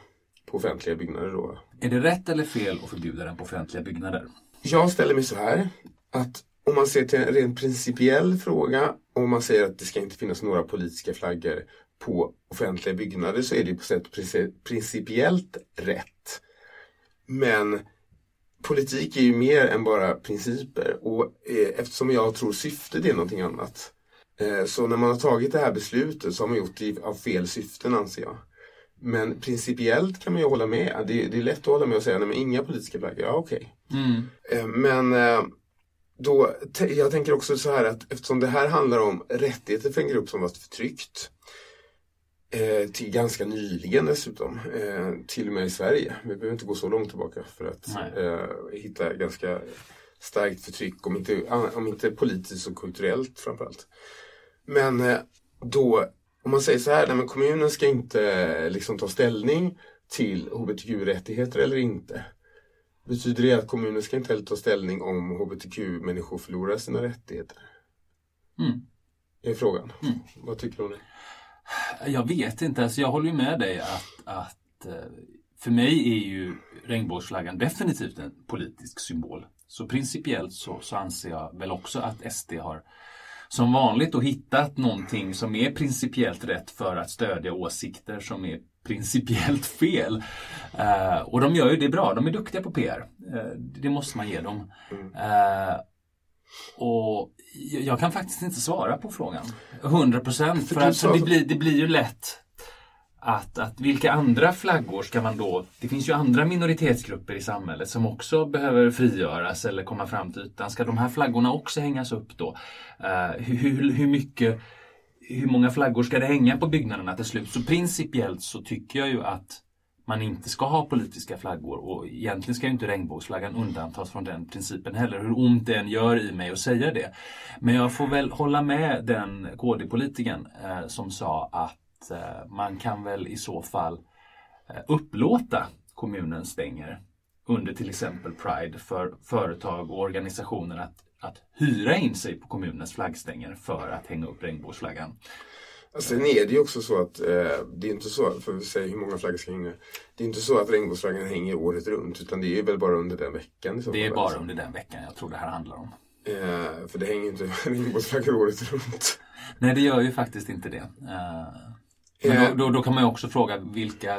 på offentliga byggnader då? Är det rätt eller fel att förbjuda den på offentliga byggnader? Jag ställer mig så här att om man ser till en rent principiell fråga och man säger att det ska inte finnas några politiska flaggor på offentliga byggnader så är det på sätt princi- principiellt rätt. Men politik är ju mer än bara principer och eh, eftersom jag tror syftet är någonting annat. Eh, så när man har tagit det här beslutet så har man gjort det av fel syften anser jag. Men principiellt kan man ju hålla med. Det, det är lätt att hålla med och säga nej men inga politiska flaggor, ja okej. Mm. Eh, Men då, jag tänker också så här att eftersom det här handlar om rättigheter för en grupp som varit förtryckt eh, till ganska nyligen dessutom, eh, till och med i Sverige. Vi behöver inte gå så långt tillbaka för att eh, hitta ganska starkt förtryck, om inte, om inte politiskt och kulturellt framförallt. Men eh, då, om man säger så här, nej, men kommunen ska inte eh, liksom ta ställning till hbtq-rättigheter eller inte. Betyder det att kommunen ska inte heller ta ställning om hbtq-människor förlorar sina rättigheter? Mm. Är frågan. Mm. Vad tycker du om det? Jag vet inte, alltså jag håller ju med dig att, att eh, för mig är ju regnbågsflaggan definitivt en politisk symbol. Så principiellt så, så anser jag väl också att SD har som vanligt då hittat någonting som är principiellt rätt för att stödja åsikter som är principiellt fel. Eh, och de gör ju det bra, de är duktiga på PR. Eh, det måste man ge dem. Eh, och jag kan faktiskt inte svara på frågan. 100 procent. För, sa- det, blir, det blir ju lätt att, att vilka andra flaggor ska man då... Det finns ju andra minoritetsgrupper i samhället som också behöver frigöras eller komma fram till ytan. Ska de här flaggorna också hängas upp då? Hur, hur, hur mycket... Hur många flaggor ska det hänga på byggnaderna till slut? Så principiellt så tycker jag ju att man inte ska ha politiska flaggor och egentligen ska ju inte regnbågsflaggan undantas från den principen heller, hur ont det än gör i mig att säga det. Men jag får väl hålla med den KD-politikern eh, som sa att eh, man kan väl i så fall eh, upplåta kommunen stänger under till exempel Pride för företag och organisationer att, att hyra in sig på kommunens flaggstänger för att hänga upp regnbågsflaggan. Sen är det ju också så att eh, det är inte så, för att säga hur många flaggor ska hänga. Det är inte så att regnbågsflaggan hänger året runt utan det är ju väl bara under den veckan. Det är bara alltså. under den veckan jag tror det här handlar om. Eh, för det hänger ju inte [laughs] regnbågsflaggor året runt. Nej, det gör ju faktiskt inte det. Eh, Men då, då, då kan man ju också fråga vilka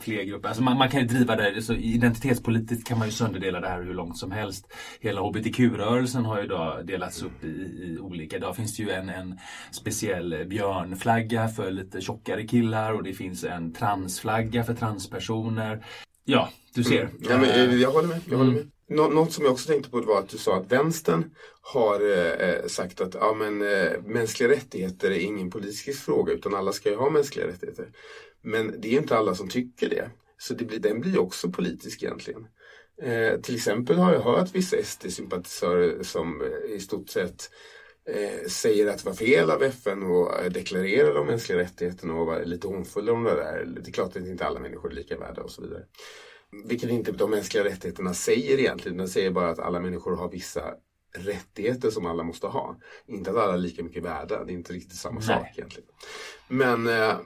fler grupper. Alltså man, man kan ju driva det, så identitetspolitiskt kan man ju sönderdela det här hur långt som helst. Hela hbtq-rörelsen har ju idag delats upp i, i olika. Idag finns det ju en, en speciell björnflagga för lite tjockare killar och det finns en transflagga för transpersoner. Ja, du ser. Mm. Ja, men, eh, jag håller med. Jag håller Mm. med. Nå något som jag också tänkte på var att du sa att vänstern har eh, sagt att ja, men, eh, mänskliga rättigheter är ingen politisk fråga utan alla ska ju ha mänskliga rättigheter. Men det är inte alla som tycker det. Så det blir, den blir också politisk egentligen. Eh, till exempel har jag hört vissa SD-sympatisörer som eh, i stort sett eh, säger att det var fel av FN att eh, deklarera de mänskliga rättigheterna och vara lite hånfulla om det där. Det är klart att inte alla människor är lika värda och så vidare. Vilket inte de mänskliga rättigheterna säger egentligen. Den säger bara att alla människor har vissa rättigheter som alla måste ha. Inte att alla är lika mycket värda. Det är inte riktigt samma Nej. sak egentligen. Men eh,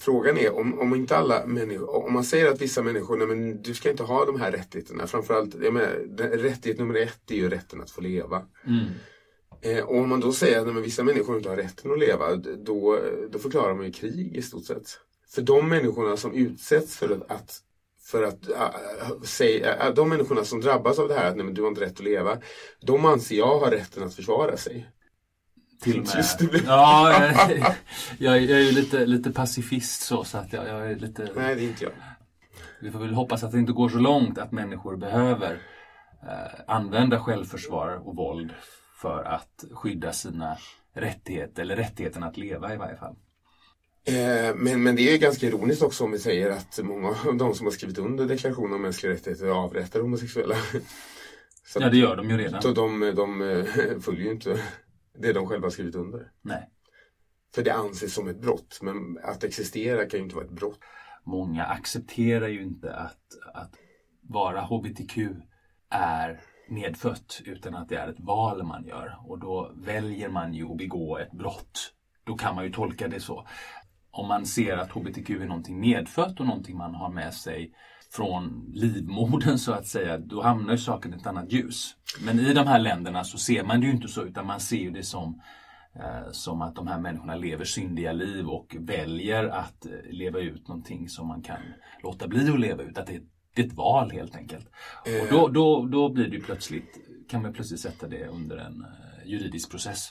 frågan är om, om inte alla människor, om man säger att vissa människor, nej men du ska inte ha de här rättigheterna. Framförallt, jag menar, rättighet nummer ett är ju rätten att få leva. Mm. Eh, och om man då säger att nej, vissa människor inte har rätten att leva, då, då förklarar man ju krig i stort sett. För de människorna som utsätts för att, för att äh, säga, de människorna som drabbas av det här att nej, men du har inte rätt att leva, de anser jag har rätten att försvara sig. Till och med. Ja, jag, jag, jag är ju lite, lite pacifist så, så att jag, jag är lite... Nej, det är inte jag. Vi får väl hoppas att det inte går så långt att människor behöver eh, använda självförsvar och våld för att skydda sina rättigheter, eller rättigheten att leva i varje fall. Eh, men, men det är ganska ironiskt också om vi säger att många av de som har skrivit under deklarationen om mänskliga rättigheter avrättar homosexuella. [laughs] Så Ja, det gör de ju redan. Så de, de eh, följer ju inte det de själva har skrivit under. Nej. För det anses som ett brott, men att existera kan ju inte vara ett brott. Många accepterar ju inte att, att vara hbtq är medfött utan att det är ett val man gör och då väljer man ju att begå ett brott. Då kan man ju tolka det så. Om man ser att hbtq är någonting medfött och någonting man har med sig från livmodern så att säga, då hamnar ju saken i ett annat ljus. Men i de här länderna så ser man det ju inte så utan man ser ju det som eh, som att de här människorna lever syndiga liv och väljer att eh, leva ut någonting som man kan låta bli att leva ut. Att det, det är ett val helt enkelt. Och då, då, då blir det plötsligt, kan man plötsligt sätta det under en eh, juridisk process.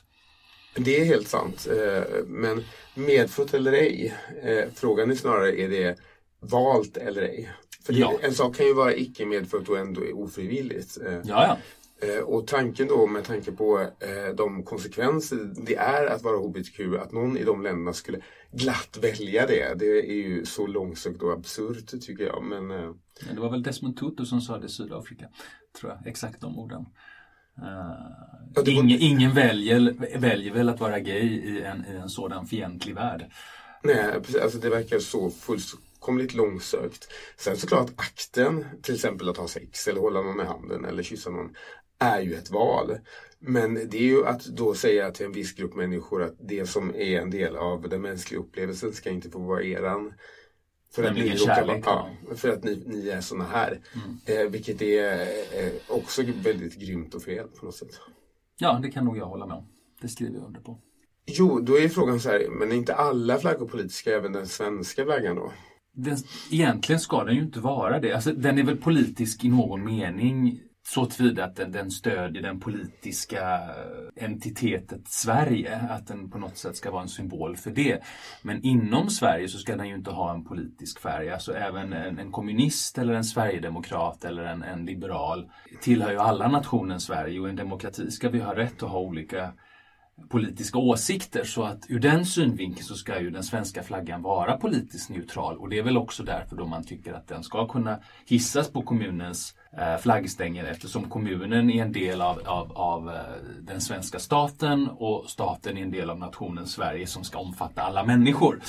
Det är helt sant. eh, Men medfött eller ej, eh, frågan är snarare är det valt eller ej. För det, Ja. en sak kan ju vara icke medfött och ändå är ofrivilligt. eh. Ja, ja. Eh, Och tanken då med tanke på eh, de konsekvenser det är att vara hbtq, att någon i de länderna skulle glatt välja det. Det är ju så långsökt och absurt tycker jag. Men eh, Det var väl Desmond Tutu som sa det i Sydafrika. Tror jag, exakt de orden. Var- ingen ingen väljer, väljer väl att vara gay i en, i en sådan fientlig värld. nej, precis, alltså det verkar så fullkomligt långsökt. Sen såklart akten, till exempel att ha sex eller hålla någon i handen eller kyssa någon, är ju ett val. Men det är ju att då säga till en viss grupp människor att det som är en del av den mänskliga upplevelsen ska inte få vara eran. För att, ni råkar ja, för att ni, ni är såna här. Eh, vilket är eh, också väldigt grymt och fel på något sätt. Ja, det kan nog jag hålla med om. Det skriver jag under på. Jo, då är frågan så här, men är inte alla flaggor politiska, även den svenska flaggan då? den, egentligen ska den ju inte vara det. Alltså, den är väl politisk i någon mening så tillvida att den, den stödjer den politiska eh, entitetet Sverige, att den på något sätt ska vara en symbol för det. Men inom Sverige så ska den ju inte ha en politisk färg. Alltså även en, en kommunist eller en sverigedemokrat eller en, en liberal tillhör ju alla nationen Sverige och i en demokrati ska vi ha rätt att ha olika politiska åsikter. Så att ur den synvinkeln så ska ju den svenska flaggan vara politiskt neutral. Och det är väl också därför då man tycker att den ska kunna hissas på kommunens eh, flaggstänger. Eftersom kommunen är en del av, av, av eh, den svenska staten och staten är en del av nationen Sverige som ska omfatta alla människor.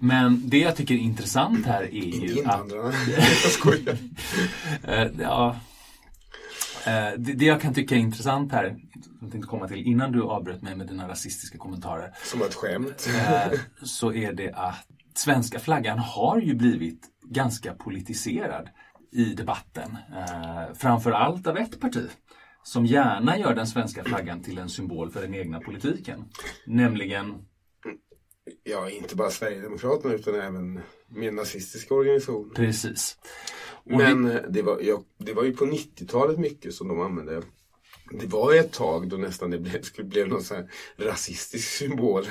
Men det jag tycker är intressant här är ju att... [laughs] jag skojar. [laughs] Eh, ja, det, det, jag kan tycka är intressant här, som jag tänkte komma till innan du avbröt mig med dina rasistiska kommentarer. Som ett skämt. Eh, så är det att svenska flaggan har ju blivit ganska politiserad i debatten. Eh, framför allt av ett parti som gärna gör den svenska flaggan till en symbol för den egna politiken. Nämligen Ja, inte bara Sverigedemokraterna utan även mer nazistiska organisationer. Precis. Men det... det, var, ja, det var ju på 90-talet mycket som de använde. Det var ett tag då nästan det blev, skulle bli någon sån här rasistisk symbol.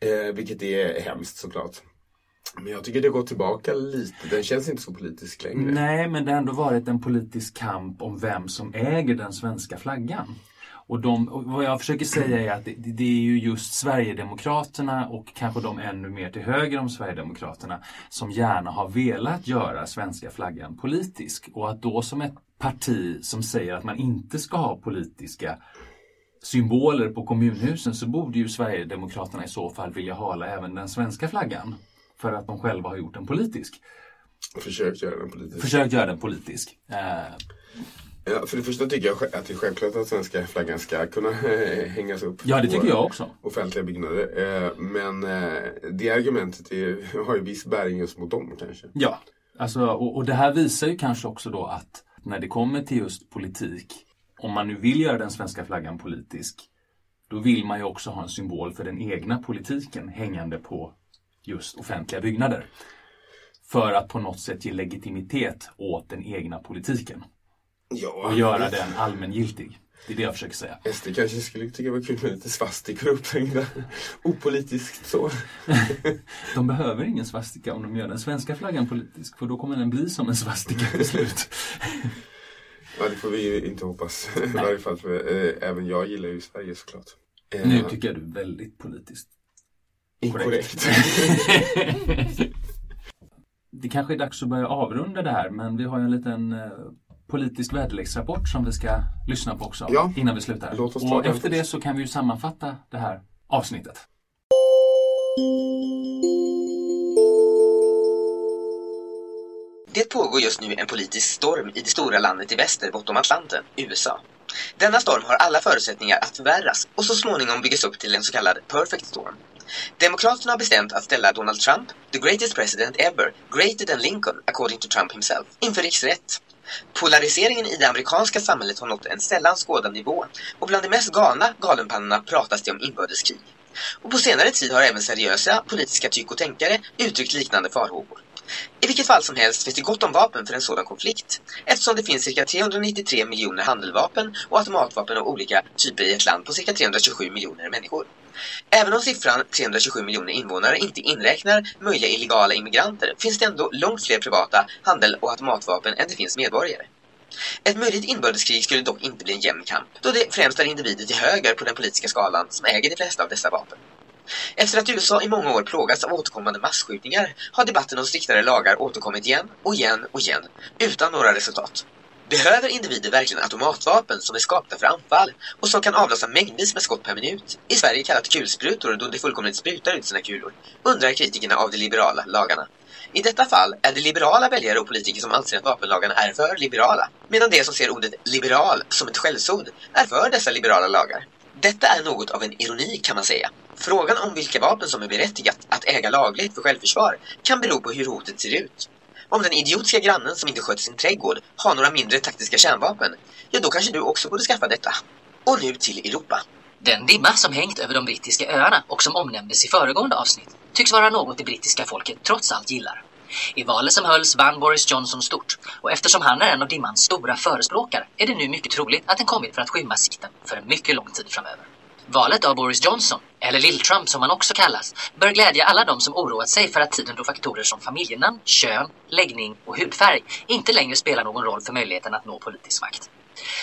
Eh, vilket är hemskt såklart. Men jag tycker det går tillbaka lite. Den känns inte så politisk längre. Nej, men det har ändå varit en politisk kamp om vem som äger den svenska flaggan. Och, de, och vad jag försöker säga är att det, det, är ju just Sverigedemokraterna och kanske de ännu mer till höger om Sverigedemokraterna som gärna har velat göra svenska flaggan politisk. Och att då som ett parti som säger att man inte ska ha politiska symboler på kommunhusen så borde ju Sverigedemokraterna i så fall vilja hala även den svenska flaggan. För att de själva har gjort den politisk. Försökt göra den politisk. Försökt göra den politisk. Eh, Ja, för det första tycker jag att det är självklart att svenska flaggan ska kunna hängas upp Ja, det tycker jag också. offentliga byggnader. Eh, men eh, det argumentet är, [laughs] har ju viss bäring just mot dem kanske. Ja, alltså, och, och det här visar ju kanske också då att när det kommer till just politik, om man nu vill göra den svenska flaggan politisk, då vill man ju också ha en symbol för den egna politiken hängande på just offentliga byggnader. För att på något sätt ge legitimitet åt den egna politiken. Ja, och göra den allmängiltig. Det är det jag försöker säga. SD kanske skulle tycka det var kul med lite svastikor upphängda. Opolitiskt så. [laughs] de behöver ingen svastika om de gör den svenska flaggan politisk. För då kommer den bli som en svastika till slut. [laughs] ja, det får vi inte hoppas. [laughs] I varje fall äh, även jag gillar ju Sverige såklart. Äh, nu tycker jag du är väldigt politiskt inkorrekt. det kanske är dags att börja avrunda det här men vi har ju en liten eh, politisk väderleksrapport som vi ska lyssna på också ja. innan vi slutar. Låt oss och efter det så kan vi ju sammanfatta det här avsnittet. Det pågår just nu en politisk storm i det stora landet i väster bortom Atlanten, USA. Denna storm har alla förutsättningar att förvärras och så småningom byggas upp till en så kallad perfect storm. Demokraterna har bestämt att ställa Donald Trump, the greatest president ever, greater than Lincoln, according to Trump himself, inför riksrätt. Polariseringen i det amerikanska samhället har nått en sällan skådad nivå och bland de mest galna galenpannorna pratas det om inbördeskrig. Och på senare tid har även seriösa politiska tyck och tänkare uttryckt liknande farhågor. I vilket fall som helst finns det gott om vapen för en sådan konflikt eftersom det finns cirka 393 miljoner handeldvapen och automatvapen av olika typer i ett land på cirka 327 miljoner människor. Även om siffran 327 miljoner invånare inte inräknar möjliga illegala immigranter finns det ändå långt fler privata handel och automatvapen än det finns medborgare. Ett möjligt inbördeskrig skulle dock inte bli en jämn kamp, då det främst är individer till höger på den politiska skalan som äger de flesta av dessa vapen. Efter att USA i många år plågats av återkommande massskjutningar har debatten om striktare lagar återkommit igen och igen och igen, utan några resultat. Behöver individer verkligen automatvapen som är skapta för anfall och som kan avlossa mängdvis med skott per minut? I Sverige kallat kulsprutor då de fullkomligt sprutar ut sina kulor, undrar kritikerna av de liberala lagarna. I detta fall är det liberala väljare och politiker som anser att vapenlagarna är för liberala, medan de som ser ordet liberal som ett skällsord är för dessa liberala lagar. Detta är något av en ironi kan man säga. Frågan om vilka vapen som är berättigat att äga lagligt för självförsvar kan bero på hur hotet ser ut. Om den idiotiska grannen som inte sköter sin trädgård har några mindre taktiska kärnvapen, ja då kanske du också borde skaffa detta. Och nu till Europa. Den dimma som hängt över de brittiska öarna och som omnämndes i föregående avsnitt tycks vara något det brittiska folket trots allt gillar. I valet som hölls vann Boris Johnson stort och eftersom han är en av dimmans stora förespråkare är det nu mycket troligt att den kommit för att skymma sikten för en mycket lång tid framöver. Valet av Boris Johnson, eller Lill-Trump som han också kallas, bör glädja alla de som oroat sig för att tiden då faktorer som familjenamn, kön, läggning och hudfärg inte längre spelar någon roll för möjligheten att nå politisk makt.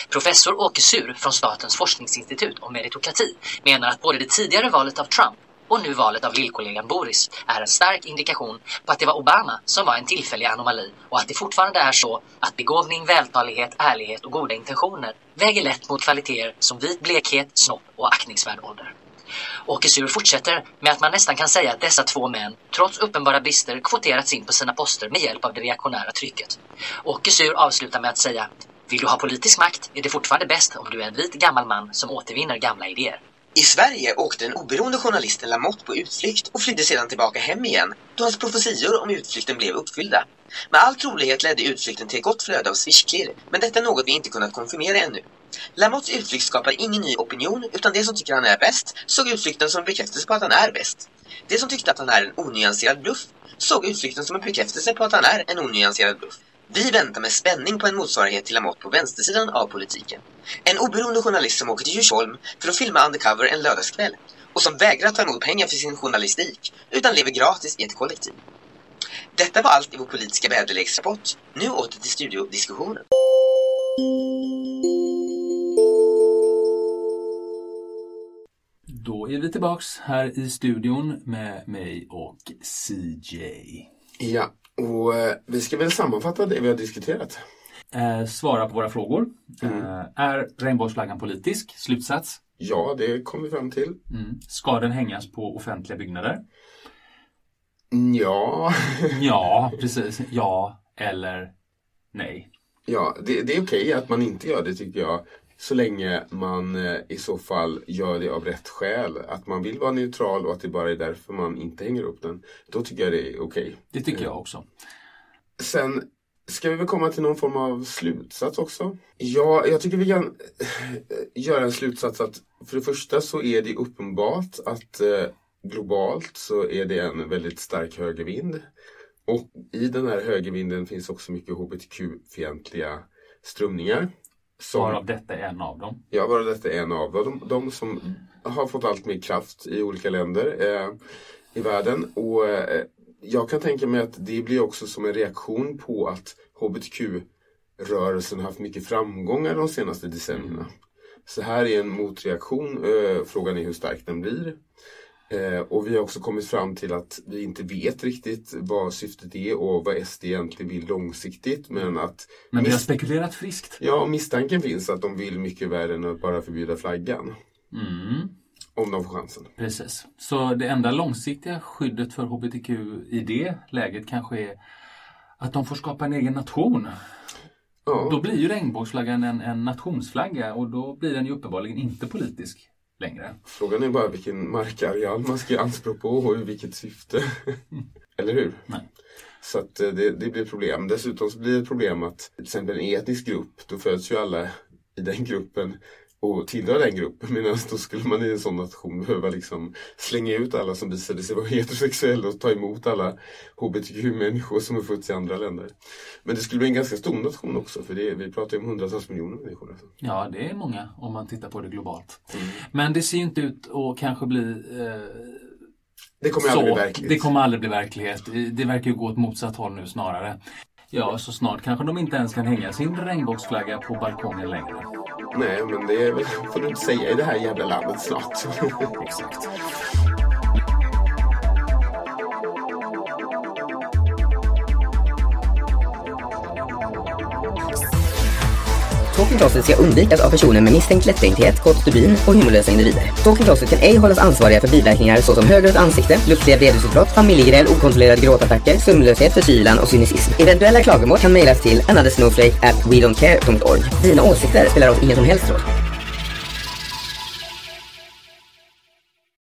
Professor Åke Sur från Statens forskningsinstitut om meritokrati menar att både det tidigare valet av Trump och nu valet av lillkollegan Boris är en stark indikation på att det var Obama som var en tillfällig anomali och att det fortfarande är så att begåvning, vältalighet, ärlighet och goda intentioner väger lätt mot kvaliteter som vit blekhet, snopp och aktningsvärd ålder. Åke Sur fortsätter med att man nästan kan säga att dessa två män, trots uppenbara brister, kvoterats in på sina poster med hjälp av det reaktionära trycket. Åke Sur avslutar med att säga vill du ha politisk makt är det fortfarande bäst om du är en vit gammal man som återvinner gamla idéer. I Sverige åkte den oberoende journalisten Lamotte på utflykt och flydde sedan tillbaka hem igen då hans profetior om utflykten blev uppfyllda. Med all trolighet ledde utflykten till ett gott flöde av swishklirr, men detta är något vi inte kunnat konfirmera ännu. Lamottes utflykt skapar ingen ny opinion, utan de som tycker han är bäst såg utflykten som en bekräftelse på att han är bäst. De som tyckte att han är en onyanserad bluff såg utflykten som en bekräftelse på att han är en onyanserad bluff. Vi väntar med spänning på en motsvarighet till Lamotte på vänstersidan av politiken. En oberoende journalist som åker till Djursholm för att filma undercover en lördagskväll och som vägrar ta emot pengar för sin journalistik utan lever gratis i ett kollektiv. Detta var allt i vår politiska väderleksrapport. Nu åter till studiodiskussionen. Då är vi tillbaks här i studion med mig och CJ. Ja, och eh, vi ska väl sammanfatta det vi har diskuterat. Eh, svara på våra frågor. Eh, är regnbågsflaggan politisk? Slutsats? Ja, det kom vi fram till. Mm. Ska den hängas på offentliga byggnader? Ja. [laughs] ja, precis. Ja eller nej. Ja, det, det är okej att man inte gör det tycker jag. Så länge man eh, i så fall gör det av rätt skäl. Att man vill vara neutral och att det bara är därför man inte hänger upp den. Då tycker jag det är okej. Det tycker jag också. Sen ska vi väl komma till någon form av slutsats också. Ja, jag tycker vi kan eh, göra en slutsats att för det första så är det uppenbart att eh, globalt så är det en väldigt stark högervind. Och i den här högervinden finns också mycket hbtq-fientliga strömningar. Som, varav detta är en av dem? Ja, varav detta är en av dem. De, de som har fått allt mer kraft i olika länder eh, i världen. Och eh, jag kan tänka mig att det blir också som en reaktion på att hbtq-rörelsen haft mycket framgångar de senaste decennierna. Mm. Så här är en motreaktion. Eh, frågan är hur stark den blir. Eh, och vi har också kommit fram till att vi inte vet riktigt vad syftet är och vad SD egentligen vill långsiktigt. Men att... Men vi har spekulerat friskt. Ja, misstanken finns att de vill mycket värre än att bara förbjuda flaggan. Mm. Om de får chansen. Precis. Så det enda långsiktiga skyddet för hbtq i det läget kanske är att de får skapa en egen nation. Ja. Då blir ju regnbågsflaggan en, en nationsflagga och då blir den ju uppenbarligen inte politisk längre. Frågan är bara vilken markareal man ska ge anspråk på och i vilket syfte. Eller hur? Nej. Så att eh, det, det blir problem. Dessutom så blir det problem att till exempel en etnisk grupp, då föds ju alla i den gruppen och tillhör den gruppen. [laughs] Medan då skulle man i en sån nation behöva liksom slänga ut alla som visade sig vara [laughs] heterosexuella och ta emot alla hbtq-människor som är födda i andra länder. Men det skulle bli en ganska stor nation också för det, vi pratar ju om hundratals miljoner människor. Alltså. Ja, det är många om man tittar på det globalt. Mm. Men det ser ju inte ut att kanske bli eh... Det kommer så, aldrig bli verklighet. Det kommer aldrig bli verklighet. Det verkar ju gå åt motsatt håll nu snarare. Ja, så snart kanske de inte ens kan hänga sin regnbågsflagga på balkongen längre. Nej, men det är väl, får du inte säga i det här jävla landet snart. [laughs] Exakt. Talking Closet ska undvikas av personer med misstänkt lättvindighet, kort stubin och humorlösa individer. Talking Closet kan ej hållas ansvariga för biverkningar såsom högrött ansikte, luftiga vredesutbrott, familjegräl, okontrollerade gråtattacker, sömnlöshet, förkylan och cynism. Eventuella klagomål kan mejlas till anothersnowflake at wedontcare.org. Dina åsikter spelar oss ingen som helst roll.